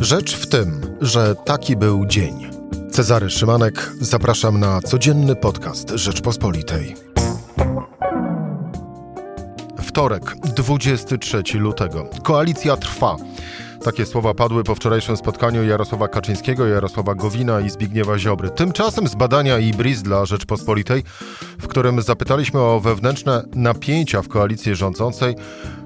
Rzecz w tym, że taki był dzień. Cezary Szymanek, zapraszam na codzienny podcast Rzeczpospolitej. Wtorek, 23 lutego. Koalicja trwa. Takie słowa padły po wczorajszym spotkaniu Jarosława Kaczyńskiego, Jarosława Gowina i Zbigniewa Ziobry. Tymczasem z badania IBRIS dla Rzeczpospolitej, w którym zapytaliśmy o wewnętrzne napięcia w koalicji rządzącej,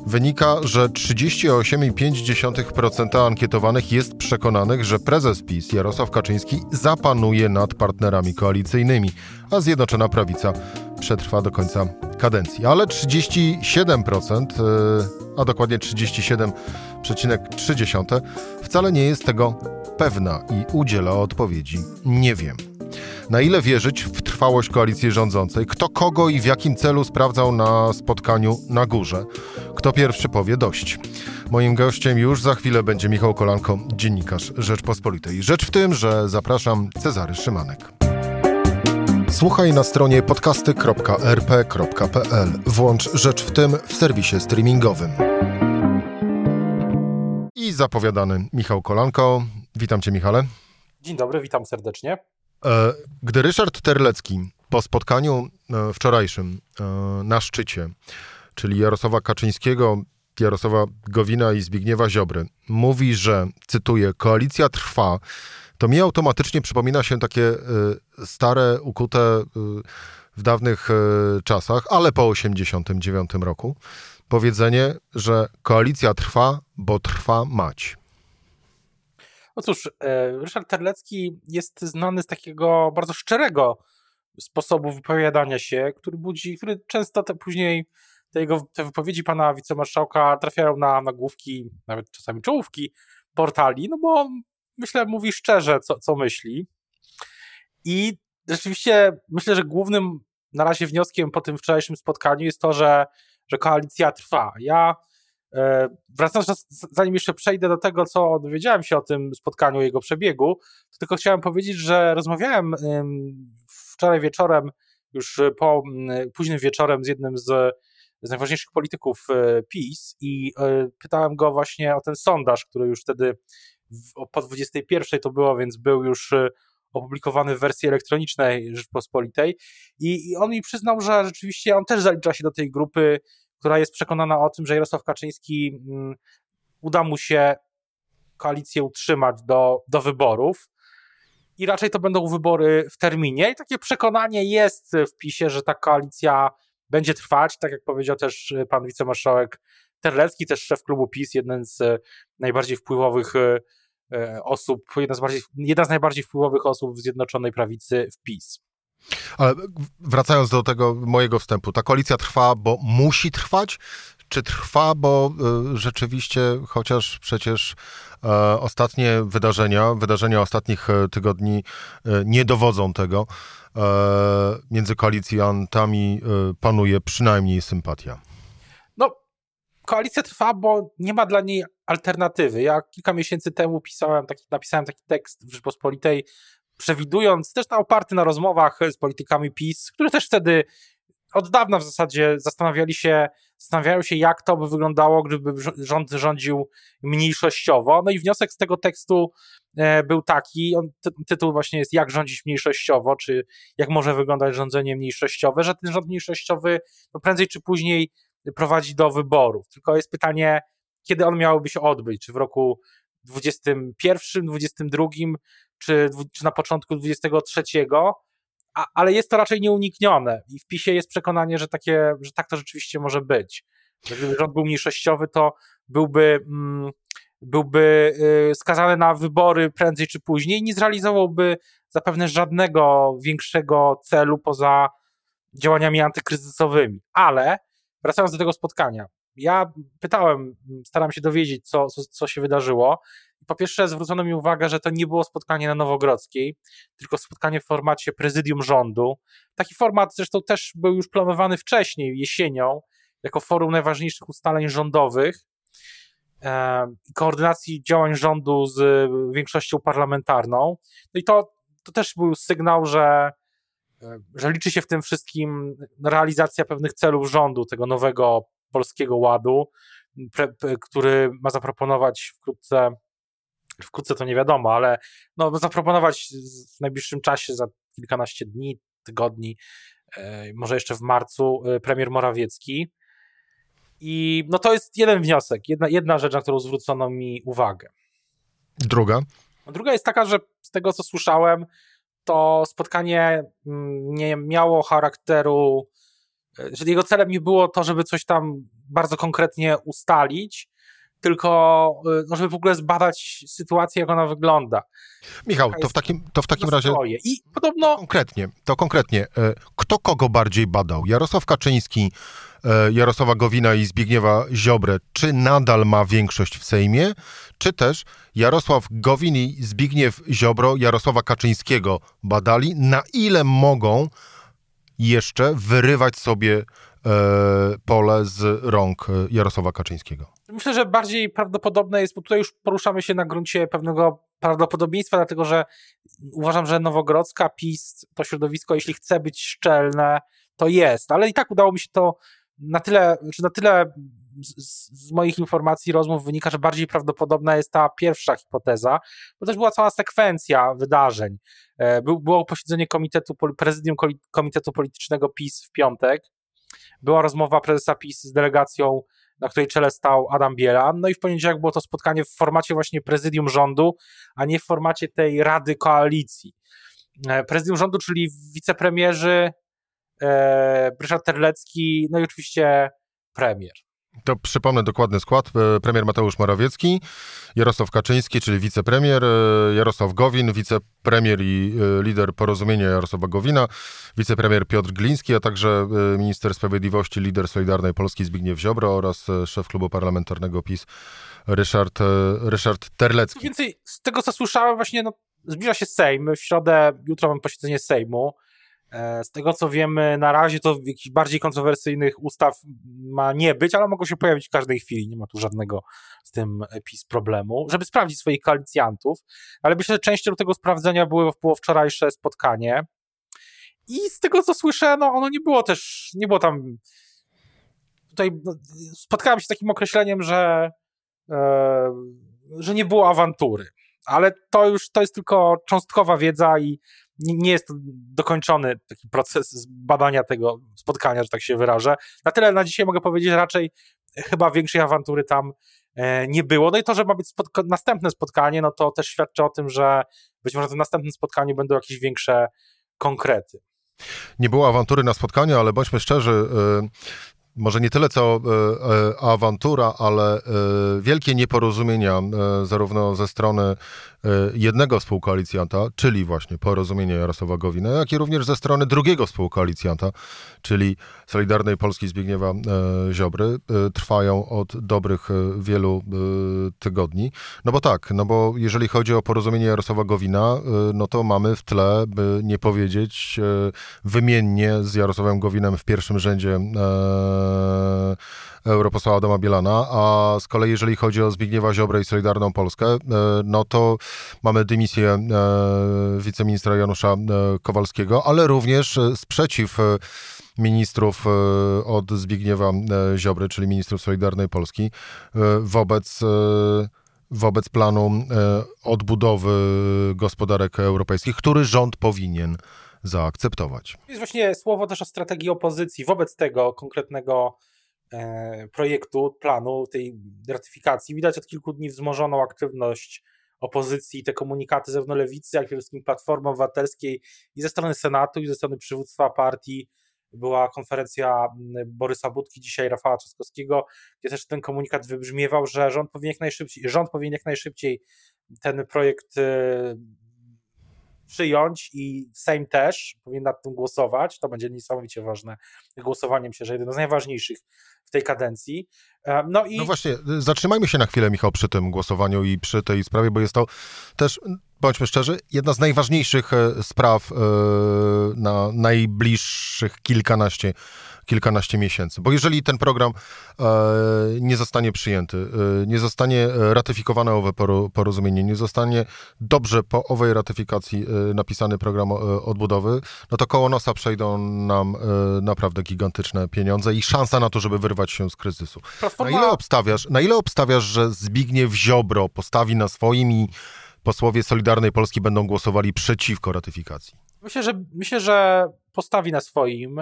wynika, że 38,5% ankietowanych jest przekonanych, że prezes PiS Jarosław Kaczyński zapanuje nad partnerami koalicyjnymi, a Zjednoczona Prawica przetrwa do końca kadencji. Ale 37%, a dokładnie 37,3% wcale nie jest tego pewna i udziela odpowiedzi nie wiem. Na ile wierzyć w trwałość koalicji rządzącej? Kto kogo i w jakim celu sprawdzał na spotkaniu na górze? Kto pierwszy powie dość? Moim gościem już za chwilę będzie Michał Kolanko, dziennikarz Rzeczpospolitej. Rzecz w tym, że zapraszam Cezary Szymanek. Słuchaj na stronie podcasty.rp.pl. Włącz Rzecz w tym w serwisie streamingowym. I zapowiadany Michał Kolanko. Witam cię, Michale. Dzień dobry, witam serdecznie. E, gdy Ryszard Terlecki po spotkaniu e, wczorajszym e, na szczycie, czyli Jarosława Kaczyńskiego, Jarosława Gowina i Zbigniewa Ziobry, mówi, że, cytuję, koalicja trwa, to mi automatycznie przypomina się takie stare, ukute w dawnych czasach, ale po 89 roku, powiedzenie, że koalicja trwa, bo trwa mać. No cóż, e, Ryszard Terlecki jest znany z takiego bardzo szczerego sposobu wypowiadania się, który budzi, który często te później te jego te wypowiedzi pana wicemarszałka trafiają na nagłówki, nawet czasami czołówki portali, no bo myślę, mówi szczerze, co, co myśli. I rzeczywiście myślę, że głównym na razie wnioskiem po tym wczorajszym spotkaniu jest to, że, że koalicja trwa. Ja E, wracając, zanim jeszcze przejdę do tego, co dowiedziałem się o tym spotkaniu, jego przebiegu, to tylko chciałem powiedzieć, że rozmawiałem wczoraj wieczorem, już po późnym wieczorem z jednym z, z najważniejszych polityków e, PiS i e, pytałem go właśnie o ten sondaż, który już wtedy po 21 to było, więc był już opublikowany w wersji elektronicznej Rzeczpospolitej i, i on mi przyznał, że rzeczywiście on też zalicza się do tej grupy która jest przekonana o tym, że Jarosław Kaczyński mm, uda mu się koalicję utrzymać do, do wyborów i raczej to będą wybory w terminie. I takie przekonanie jest w PiSie, że ta koalicja będzie trwać, tak jak powiedział też pan wicemarszałek Terlecki, też szef klubu PiS, jeden z najbardziej wpływowych e, e, osób, jedna z, bardziej, jedna z najbardziej wpływowych osób w Zjednoczonej Prawicy w PiS. Ale wracając do tego mojego wstępu, ta koalicja trwa, bo musi trwać, czy trwa, bo y, rzeczywiście, chociaż przecież y, ostatnie wydarzenia, wydarzenia ostatnich e, tygodni y, nie dowodzą tego, między koalicjantami panuje przynajmniej sympatia. No, koalicja trwa, bo nie ma dla niej alternatywy. Ja kilka miesięcy temu pisałem taki, napisałem taki tekst w Rzeczpospolitej przewidując, też na oparty na rozmowach z politykami PiS, które też wtedy od dawna w zasadzie zastanawiali się, zastanawiają się, jak to by wyglądało, gdyby rząd rządził mniejszościowo. No i wniosek z tego tekstu e, był taki, on, tytuł właśnie jest Jak rządzić mniejszościowo, czy jak może wyglądać rządzenie mniejszościowe, że ten rząd mniejszościowy no prędzej czy później prowadzi do wyborów. Tylko jest pytanie, kiedy on miałby się odbyć, czy w roku 21, 22, czy, czy na początku 23, a, ale jest to raczej nieuniknione i w PiSie jest przekonanie, że, takie, że tak to rzeczywiście może być. Że gdyby rząd był mniejszościowy, to byłby, mm, byłby y, skazany na wybory prędzej czy później i nie zrealizowałby zapewne żadnego większego celu poza działaniami antykryzysowymi. Ale wracając do tego spotkania, ja pytałem, staram się dowiedzieć, co, co, co się wydarzyło po pierwsze zwrócono mi uwagę, że to nie było spotkanie na Nowogrodzkiej, tylko spotkanie w formacie prezydium rządu. Taki format zresztą też był już planowany wcześniej, jesienią, jako forum najważniejszych ustaleń rządowych koordynacji działań rządu z większością parlamentarną. No i to, to też był sygnał, że, e, że liczy się w tym wszystkim realizacja pewnych celów rządu, tego nowego polskiego ładu, który ma zaproponować wkrótce wkrótce to nie wiadomo, ale no, zaproponować w najbliższym czasie, za kilkanaście dni, tygodni, e, może jeszcze w marcu, e, premier Morawiecki. I no to jest jeden wniosek, jedna, jedna rzecz, na którą zwrócono mi uwagę. Druga? Druga jest taka, że z tego co słyszałem, to spotkanie mm, nie miało charakteru, e, że jego celem nie było to, żeby coś tam bardzo konkretnie ustalić, tylko y, no, żeby w ogóle zbadać sytuację, jak ona wygląda. Michał, to w takim, to w takim razie. I podobno. Konkretnie, to konkretnie. E, kto kogo bardziej badał? Jarosław Kaczyński, e, Jarosława Gowina i Zbigniewa Ziobrę, czy nadal ma większość w Sejmie, czy też Jarosław Gowin i Zbigniew Ziobro Jarosława Kaczyńskiego badali, na ile mogą jeszcze wyrywać sobie pole z rąk Jarosława Kaczyńskiego? Myślę, że bardziej prawdopodobne jest, bo tutaj już poruszamy się na gruncie pewnego prawdopodobieństwa, dlatego że uważam, że Nowogrodzka, PiS, to środowisko, jeśli chce być szczelne, to jest, ale i tak udało mi się to na tyle, czy na tyle z, z, moich informacji, rozmów wynika, że bardziej prawdopodobna jest ta pierwsza hipoteza, bo też była cała sekwencja wydarzeń. E, był, było posiedzenie komitetu, prezydium Komitetu Politycznego PiS w piątek, była rozmowa prezesa PiS z delegacją, na której czele stał Adam Bielan. No i w poniedziałek było to spotkanie w formacie właśnie prezydium rządu, a nie w formacie tej Rady Koalicji. E, prezydium rządu, czyli wicepremierzy e, Ryszard Terlecki, no i oczywiście premier. To przypomnę dokładny skład. E, premier Mateusz Morawiecki, Jarosław Kaczyński, czyli wicepremier, e, Jarosław Gowin, wicepremier i e, lider porozumienia Jarosława Gowina, wicepremier Piotr Gliński, a także minister sprawiedliwości, lider Solidarnej Polski Zbigniew Ziobro oraz szef klubu parlamentarnego PiS Ryszard, Ryszard Terlecki. Więcej z tego, co słyszałem, właśnie no, zbliża się Sejm. W środę, jutro mam posiedzenie Sejmu. E, z tego co wiemy, na razie to jakichś bardziej kontrowersyjnych ustaw ma nie być, ale mogą się pojawić w każdej chwili. Nie ma tu żadnego z tym PiS problemu, żeby sprawdzić swoich koalicjantów. Ale myślę, że częścią tego sprawdzenia było, było wczorajsze spotkanie. I z tego co słyszę, no ono nie było też, nie było tam. Tutaj no, spotkałem się z takim określeniem, że, e, że nie było awantury. Ale to już to jest tylko cząstkowa wiedza i nie jest dokończony taki proces badania tego spotkania, że tak się wyrażę. Na tyle na dzisiaj mogę powiedzieć, raczej chyba większej awantury tam e, nie było. No i to, że ma być następne spotkanie, no to też świadczy o tym, że być może w tym następnym spotkaniu będą jakieś większe konkrety. Nie było awantury na spotkaniu, ale bądźmy szczerzy, e, może nie tyle co e, awantura, ale wielkie nieporozumienia zarówno ze strony E, jednego współkoalicjanta, czyli właśnie porozumienie Jarosława Gowina, jak i również ze strony drugiego współkoalicjanta, czyli Solidarnej Polski Zbigniewa e, Ziobry, e, trwają od dobrych wielu tygodni. No bo tak, no bo jeżeli chodzi o porozumienie Jarosława Gowina, no to mamy w tle, by nie powiedzieć wymiennie z Jarosławem Gowinem w pierwszym rzędzie europosła Adama Bielana, a z kolei jeżeli chodzi o Zbigniewa Ziobrę i Solidarną Polskę, no to mamy dymisję e, wiceministra Janusza e, Kowalskiego, ale również e, sprzeciw ministrów od Zbigniewa Ziobry, czyli ministrów Solidarnej Polski, wobec wobec planu odbudowy gospodarek europejskich, który rząd powinien zaakceptować. Jest właśnie słowo też o strategii opozycji wobec tego konkretnego projektu, planu, tej ratyfikacji. Widać od kilku dni wzmożoną aktywność opozycji, te komunikaty zarówno lewicy, jak i przede wszystkim Platformy Obywatelskiej i ze strony Senatu, i ze strony przywództwa partii była konferencja Borysa Budki, dzisiaj Rafała Trzaskowskiego, gdzie też ten komunikat wybrzmiewał, że rząd powinien jak najszybciej, rząd powinien jak najszybciej ten projekt y, przyjąć i Sejm też powinien nad tym głosować. To będzie niesamowicie ważne. Głosowanie myślę, że jedno z najważniejszych w tej kadencji. E, no, i... no właśnie, zatrzymajmy się na chwilę, Michał, przy tym głosowaniu i przy tej sprawie, bo jest to też, bądźmy szczerzy, jedna z najważniejszych e, spraw e, na najbliższych kilkanaście kilkanaście miesięcy. Bo jeżeli ten program e, nie zostanie przyjęty, e, nie zostanie ratyfikowane owe porozumienie, nie zostanie dobrze po owej ratyfikacji e, napisany program e, odbudowy, no to koło nosa przejdą nam e, naprawdę gigantyczne pieniądze i szansa na to, żeby wyrwać się z kryzysu. Na ile obstawiasz, na ile obstawiasz, że Zbigniew Ziobro postawi na swoim i posłowie Solidarnej Polski będą głosowali przeciwko ratyfikacji? Myślę, że, myślę, że postawi na swoim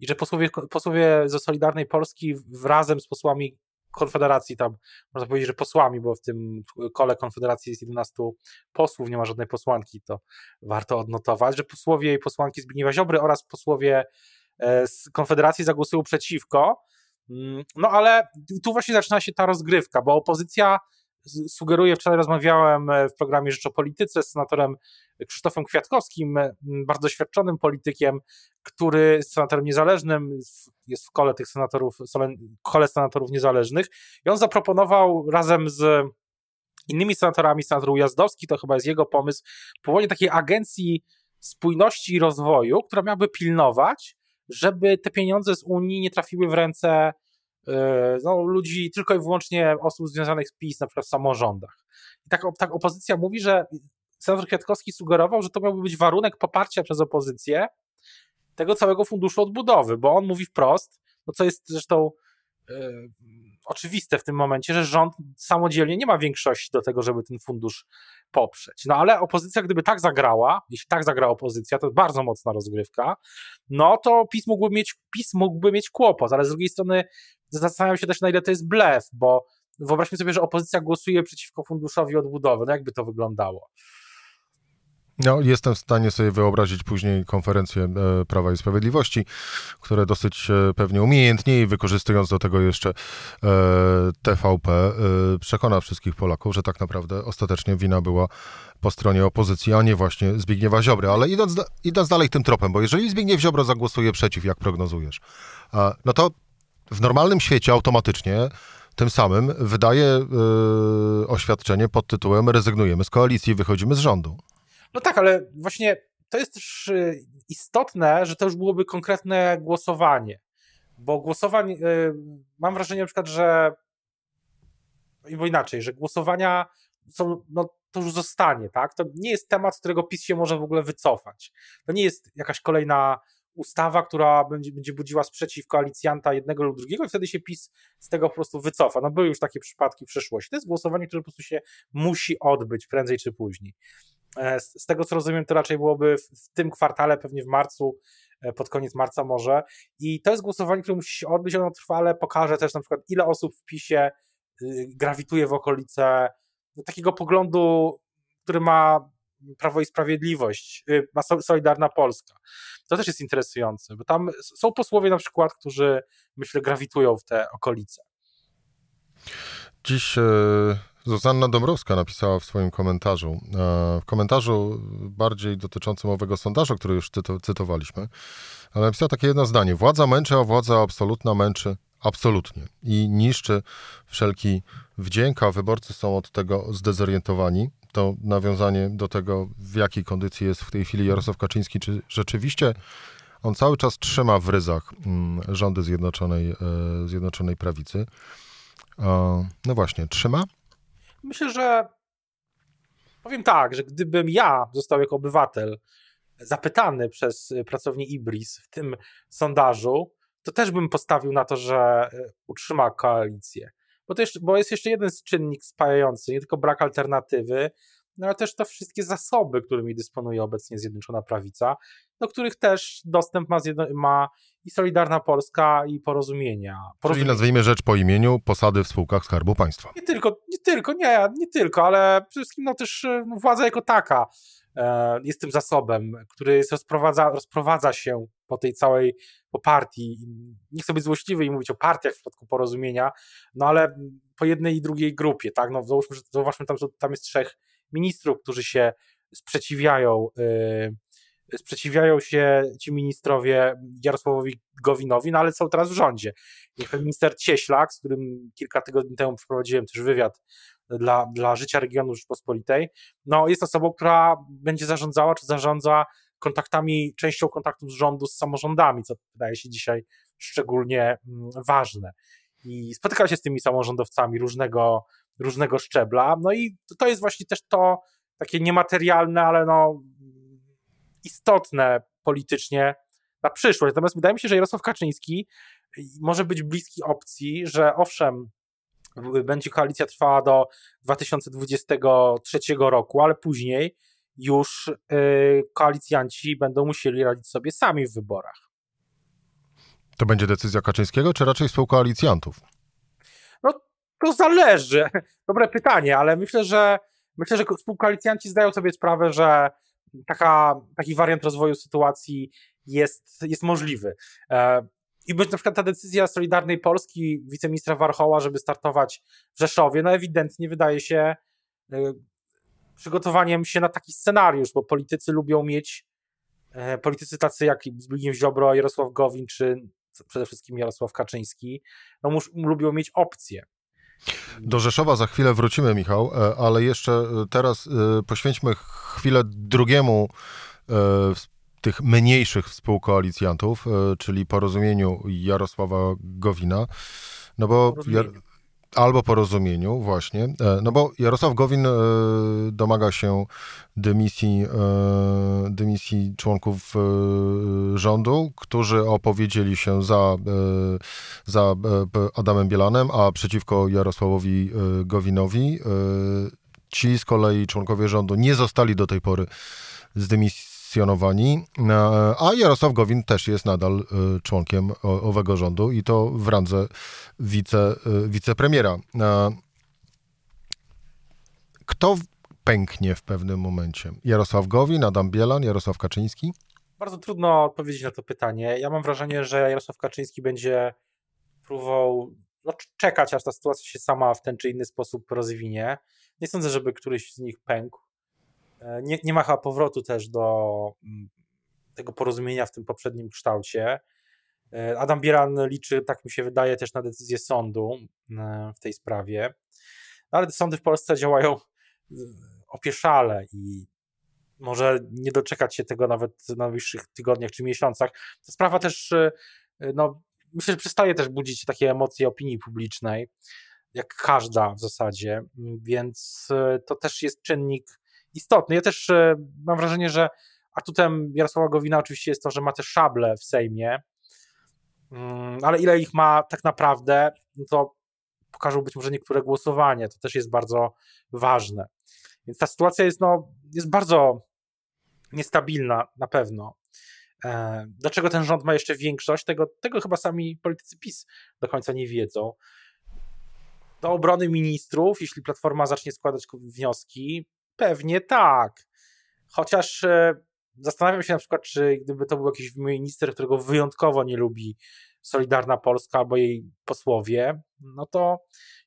i że posłowie, posłowie ze Solidarnej Polski razem z posłami Konfederacji, tam można powiedzieć, że posłami, bo w tym kole Konfederacji jest 11 posłów, nie ma żadnej posłanki, to warto odnotować, że posłowie i posłanki Zbigniewa Ziobry oraz posłowie e, z Konfederacji zagłosują przeciwko. Mm, no ale tu właśnie zaczyna się ta rozgrywka, bo opozycja sugeruje, wczoraj rozmawiałem e, w programie Rzecz o Polityce z senatorem Krzysztofem Kwiatkowskim, bardzo doświadczonym politykiem, który jest senatorem niezależnym, jest w kole tych senatorów, kole senatorów niezależnych i on zaproponował razem z innymi senatorami, senator Ujazdowski, to chyba jest jego pomysł, powołanie takiej agencji spójności i rozwoju, która miałaby pilnować, żeby te pieniądze z Unii nie trafiły w ręce E, no, ludzi tylko i wyłącznie osób związanych z PiS, na przykład w samorządach. I tak, tak opozycja mówi, że senator Kwiatkowski sugerował, że to miałby być warunek poparcia przez opozycję tego całego funduszu odbudowy, bo on mówi wprost, no co jest zresztą yy, oczywiste w tym momencie, że rząd samodzielnie nie ma większości do tego, żeby ten fundusz poprzeć. No ale opozycja, gdyby tak zagrała, jeśli tak zagra opozycja, to bardzo mocna rozgrywka, no to PiS mógłby mieć, PiS mógłby mieć kłopot, ale z drugiej strony zastanawiam się też, na ile to jest blef, bo wyobraźmy sobie, że opozycja głosuje przeciwko funduszowi odbudowy. No jakby to wyglądało? No, jestem w stanie sobie wyobrazić później konferencję e, Prawa i Sprawiedliwości, które dosyć e, pewnie umiejętnie i wykorzystując do tego jeszcze e, TVP, przekona wszystkich Polaków, że tak naprawdę ostatecznie wina była po stronie opozycji, a nie właśnie Zbigniewa Ziobry. Ale idąc, idąc dalej tym tropem, bo jeżeli Zbigniew Ziobro zagłosuje przeciw, jak prognozujesz, no to w normalnym świecie automatycznie tym samym wydaje oświadczenie pod tytułem rezygnujemy z koalicji, wychodzimy z rządu. No tak, ale właśnie to jest też y, istotne, że to już byłoby konkretne głosowanie, bo głosowań, yy, mam wrażenie na przykład, że bo inaczej, że głosowania są, no to już zostanie, tak? To nie jest temat, z którego PiS się może w ogóle wycofać. To nie jest jakaś kolejna ustawa, która będzie, będzie budziła sprzeciw koalicjanta jednego lub drugiego i wtedy się PiS z tego po prostu wycofa. No były już takie przypadki w przeszłości. To jest głosowanie, które po prostu się musi odbyć prędzej czy później. E, z, tego co rozumiem, to raczej byłoby w, tym kwartale, pewnie w marcu, e, pod koniec marca może. I to jest głosowanie, które musi się odbyć, ono trwale pokaże też na przykład ile osób w PiSie y, grawituje w okolice takiego poglądu, który ma Prawo i Sprawiedliwość, y, ma Solidarna Polska. To też jest interesujące, bo tam są posłowie na przykład, którzy myślę grawitują w te okolice. Dziś e, Zuzanna Dąbrowska napisała w swoim komentarzu, e, w komentarzu bardziej dotyczącym owego sondażu, który już cytowaliśmy, ale napisała takie jedno zdanie. Władza męczy, a władza absolutna męczy absolutnie i niszczy wszelki wdzięk, a wyborcy są od tego zdezorientowani to nawiązanie do tego, w jakiej kondycji jest w tej chwili Jarosław Kaczyński, czy rzeczywiście on cały czas trzyma w ryzach mm, rządy Zjednoczonej, e, Zjednoczonej Prawicy. No właśnie, trzyma? Myślę, że powiem tak, że gdybym ja został jako obywatel zapytany przez pracownię Ibris w tym sondażu, to też bym postawił na to, że e, utrzyma koalicję. Bo, jeszcze, bo jest jeszcze jeden czynnik spajający, nie tylko brak alternatywy, no ale też te wszystkie zasoby, którymi dysponuje obecnie Zjednoczona Prawica, do których też dostęp ma, ma i Solidarna Polska, i porozumienia. Czyli nazwijmy rzecz po imieniu, posady w spółkach Skarbu Państwa. Nie tylko, nie tylko, nie, nie tylko, ale przede wszystkim no też no, władza jako taka e, jest tym zasobem, który jest rozprowadza, rozprowadza się po tej całej, po partii. Nie chcę być złośliwy i mówić o partiach w przypadku porozumienia, no ale po jednej i drugiej grupie, tak, no załóżmy, że, zauważmy tam, że tam jest trzech ministrów, którzy się sprzeciwiają, yy, sprzeciwiają się ci ministrowie Jarosławowi Gowinowi, no ale są teraz w rządzie. Niech minister Cieślak, z którym kilka tygodni temu przeprowadziłem też wywiad dla, dla życia regionu Rzeczpospolitej, no jest osobą, która będzie zarządzała, czy zarządza kontaktami, częścią kontaktów z rządu z samorządami, co wydaje się dzisiaj szczególnie mm, ważne. I spotykał się z tymi samorządowcami różnego, różnego szczebla. No i to jest właśnie też to takie niematerialne, ale no istotne politycznie na przyszłość. Natomiast wydaje mi się, że Jarosław Kaczyński może być bliski opcji, że owszem, będzie koalicja trwała do 2023 roku, ale później już y, koalicjanci będą musieli radzić sobie sami w wyborach. To będzie decyzja Kaczyńskiego, czy raczej współkoalicjantów? No, to zależy. Dobre pytanie, ale myślę, że myślę, że współkoalicjanci zdają sobie sprawę, że taka, taki wariant rozwoju sytuacji jest, jest możliwy. E, I być na przykład ta decyzja Solidarnej Polski, wiceministra Warchoła, żeby startować w Rzeszowie, no ewidentnie wydaje się e, przygotowaniem się na taki scenariusz, bo politycy lubią mieć, e, politycy tacy jak Zbigniew Ziobro, Jarosław Gowin, czy przede wszystkim Jarosław Kaczyński, no mus, lubią mieć opcje. Do Rzeszowa za chwilę wrócimy, Michał, ale jeszcze teraz poświęćmy chwilę drugiemu tych mniejszych współkoalicjantów, e, czyli porozumieniu Jarosława Gowina, no bo... Albo porozumieniu, właśnie. E, no bo Jarosław Gowin e, domaga się dymisji, dymisji członków rządu, którzy opowiedzieli się za, za Adamem Bielanem, a przeciwko Jarosławowi Gowinowi. Ci z kolei członkowie rządu nie zostali do tej pory zdymisji kwestionowani, e, a Jarosław Gowin też jest nadal e, członkiem owego rządu i to w randze wice, e, wicepremiera. Kto pęknie w pewnym momencie? Jarosław Gowin, Adam Bielan, Jarosław Kaczyński? Bardzo trudno odpowiedzieć na to pytanie. Ja mam wrażenie, że Jarosław Kaczyński będzie próbował no, czekać, aż ta sytuacja się sama w ten czy inny sposób rozwinie. Nie sądzę, żeby któryś z nich pękł. E, nie, nie ma chyba powrotu też do mm, tego porozumienia w tym poprzednim kształcie. E, Adam Bieran liczy, tak mi się wydaje, też na decyzję sądu e, w tej sprawie. No, ale sądy w Polsce działają opieszale i może nie doczekać się tego nawet w najbliższych tygodniach czy miesiącach. Ta sprawa też, no, myślę, że przestaje też budzić takie emocje opinii publicznej, jak każda w zasadzie, więc to też jest czynnik istotny. Ja też e, mam wrażenie, że atutem Jarosława Gowina oczywiście jest to, że ma też szable w Sejmie, mm, ale ile ich ma tak naprawdę, no to pokażą być może niektóre głosowania. To też jest bardzo ważne. Więc ta sytuacja jest, no, jest bardzo niestabilna na pewno. E, dlaczego ten rząd ma jeszcze większość? Tego, tego chyba sami politycy PiS do końca nie wiedzą. Do obrony ministrów, jeśli Platforma zacznie składać wnioski, Pewnie tak. Chociaż e, zastanawiam się na przykład, czy gdyby to był jakiś minister, którego wyjątkowo nie lubi Solidarna Polska albo jej posłowie, no to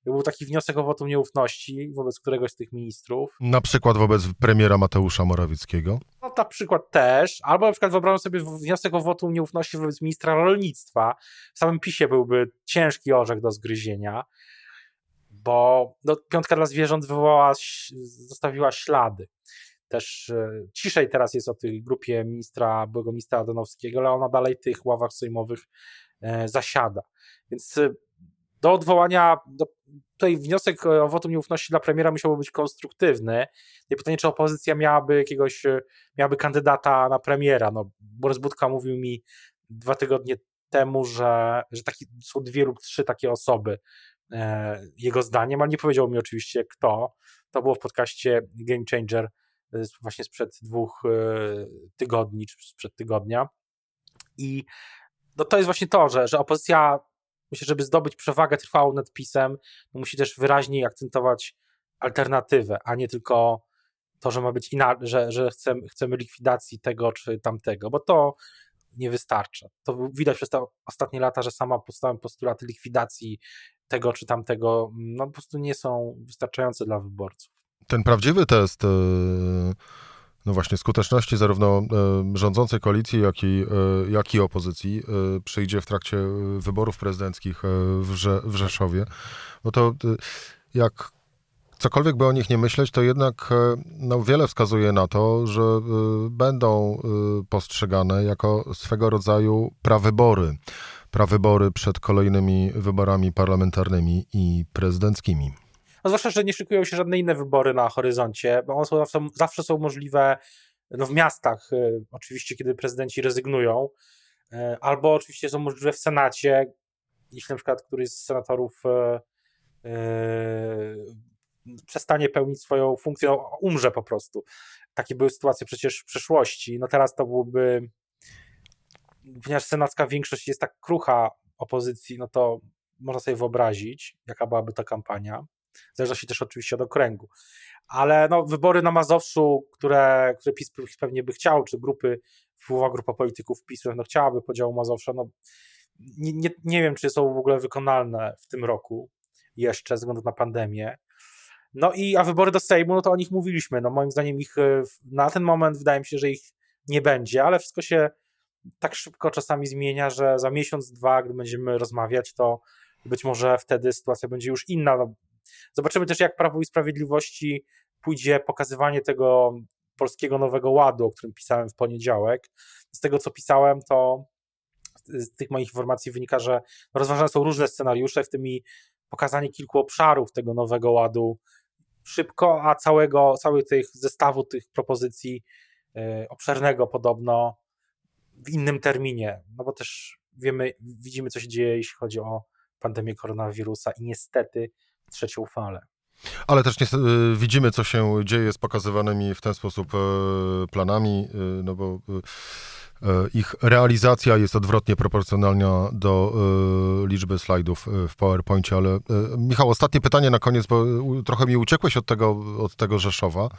był taki wniosek o wotum nieufności wobec któregoś z tych ministrów. Na przykład wobec premiera Mateusza Morawieckiego? No na przykład też, albo na przykład wyobrażam sobie wniosek o wotum nieufności wobec ministra rolnictwa. W samym PiSie byłby ciężki orzech do zgryzienia bo no, piątka dla zwierząt wywołała, zostawiła ślady. Też e, ciszej teraz jest o tej grupie ministra, byłego ministra Adonowskiego, ale ona dalej w tych ławach sejmowych e, zasiada. Więc e, do odwołania, do, tutaj wniosek o wotum nieufności dla premiera musiałby być konstruktywny. I pytanie, czy opozycja miałaby jakiegoś, miałaby kandydata na premiera. No, Borys Budka mówił mi dwa tygodnie temu, że, że taki, są dwie lub trzy takie osoby, E, jego zdaniem, ale nie powiedział mi oczywiście kto. To było w podcaście Game Changer e, właśnie sprzed dwóch e, tygodni, czy sprzed tygodnia. I no to jest właśnie to, że, że opozycja, myślę, żeby zdobyć przewagę trwałą nad PiSem, no musi też wyraźniej akcentować alternatywę, a nie tylko to, że ma być inaczej, że, że chcemy, chcemy likwidacji tego czy tamtego, bo to nie wystarcza. To widać przez te ostatnie lata, że sama podstawowe postulaty likwidacji tego czy tamtego, no po prostu nie są wystarczające dla wyborców. Ten prawdziwy test e, no właśnie skuteczności zarówno e, rządzącej koalicji, jak i, e, jak i opozycji przyjdzie w trakcie wyborów prezydenckich w, Rze w Rzeszowie. Bo to jak cokolwiek by o nich nie myśleć, to jednak no, wiele wskazuje na to, że będą postrzegane jako swego rodzaju prawybory. Prawybory przed kolejnymi wyborami parlamentarnymi i prezydenckimi. No zwłaszcza, że nie szykują się żadne inne wybory na horyzoncie, bo one są, zawsze, są możliwe no, w miastach, y, oczywiście, kiedy prezydenci rezygnują, y, albo oczywiście są możliwe w Senacie, jeśli na przykład któryś z senatorów y, przestanie pełnić swoją funkcję, no, umrze po prostu. Takie były sytuacje przecież w przeszłości. No teraz to byłoby, ponieważ senacka większość jest tak krucha opozycji, no to można sobie wyobrazić, jaka byłaby ta kampania. Zależy się też oczywiście od okręgu. Ale no, wybory na Mazowszu, które, które PiS pewnie by chciał, czy grupy, wpływowa grupa polityków PiS no, chciałaby podziału Mazowsza, no, nie, nie, nie wiem, czy są w ogóle wykonalne w tym roku jeszcze, ze względu na pandemię. No i, a wybory do Sejmu, no to o nich mówiliśmy. No moim zdaniem ich na ten moment wydaje mi się, że ich nie będzie, ale wszystko się tak szybko czasami zmienia, że za miesiąc, dwa, gdy będziemy rozmawiać, to być może wtedy sytuacja będzie już inna. No, zobaczymy też, jak Prawo i Sprawiedliwości pójdzie pokazywanie tego polskiego nowego ładu, o którym pisałem w poniedziałek. Z tego, co pisałem, to z tych moich informacji wynika, że rozważane są różne scenariusze, w tym i pokazanie kilku obszarów tego nowego ładu szybko, a całego, cały tych zestawu tych propozycji yy, obszernego podobno w innym terminie, no bo też wiemy, widzimy co się dzieje, jeśli chodzi o pandemię koronawirusa i niestety trzecią falę. Ale też niestety, y, widzimy, co się dzieje z pokazywanymi w ten sposób y, planami, y, no bo ich realizacja jest odwrotnie proporcjonalna do liczby slajdów w PowerPoincie, ale Michał, ostatnie pytanie na koniec, bo trochę mi uciekłeś od tego, od tego Rzeszowa.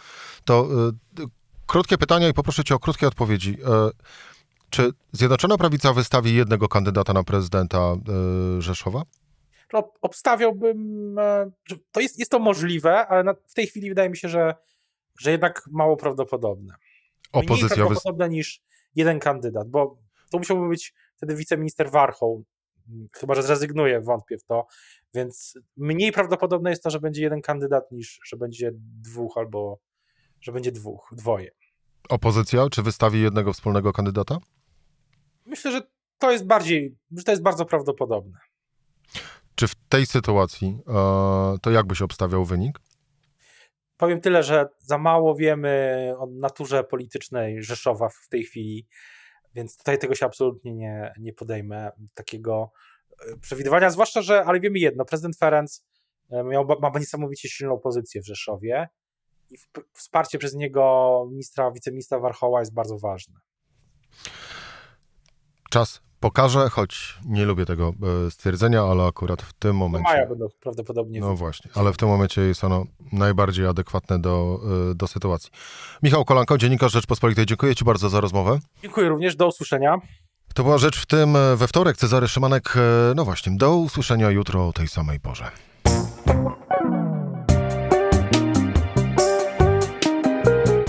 To krótkie pytania i poproszę cię o krótkie odpowiedzi. Czy Zjednoczona Prawica wystawi jednego kandydata na prezydenta Rzeszowa? no, obstawiałbym, e, że to jest, jest to możliwe, ale w tej chwili wydaje mi się, że, że jednak mało prawdopodobne. Opozycja Mniej prawdopodobne niż jeden kandydat, bo to musiałby być wtedy wiceminister Warchoł, chyba że zrezygnuje, wątpię w to, więc mniej prawdopodobne jest to, że będzie jeden kandydat niż, że będzie dwóch albo, że będzie dwóch, dwoje. Opozycja, czy wystawi jednego wspólnego kandydata? Myślę, że to jest bardziej, że to jest bardzo prawdopodobne. Czy w tej sytuacji e, to jak byś obstawiał wynik? Powiem tyle, że za mało wiemy o naturze politycznej Rzeszowa w tej chwili, więc tutaj tego się absolutnie nie, nie podejmę, takiego e, przewidywania, zwłaszcza, że, ale wiemy jedno, prezydent Ferenc e, miał, ma niesamowicie silną pozycję w Rzeszowie i wsparcie przez niego ministra, wiceministra Warchoła jest bardzo ważne. Czas pokażę, choć nie lubię tego e, stwierdzenia, ale akurat w tym momencie... Maja będą prawdopodobnie... No właśnie, ale w tym momencie jest ono najbardziej adekwatne do, e, do sytuacji. Michał Kolanko, Dziennikarz Rzeczpospolitej, dziękuję Ci bardzo za rozmowę. Dziękuję również, do usłyszenia. To była rzecz w tym e, we wtorek. Cezary Szymanek, no właśnie, do usłyszenia jutro o tej samej porze.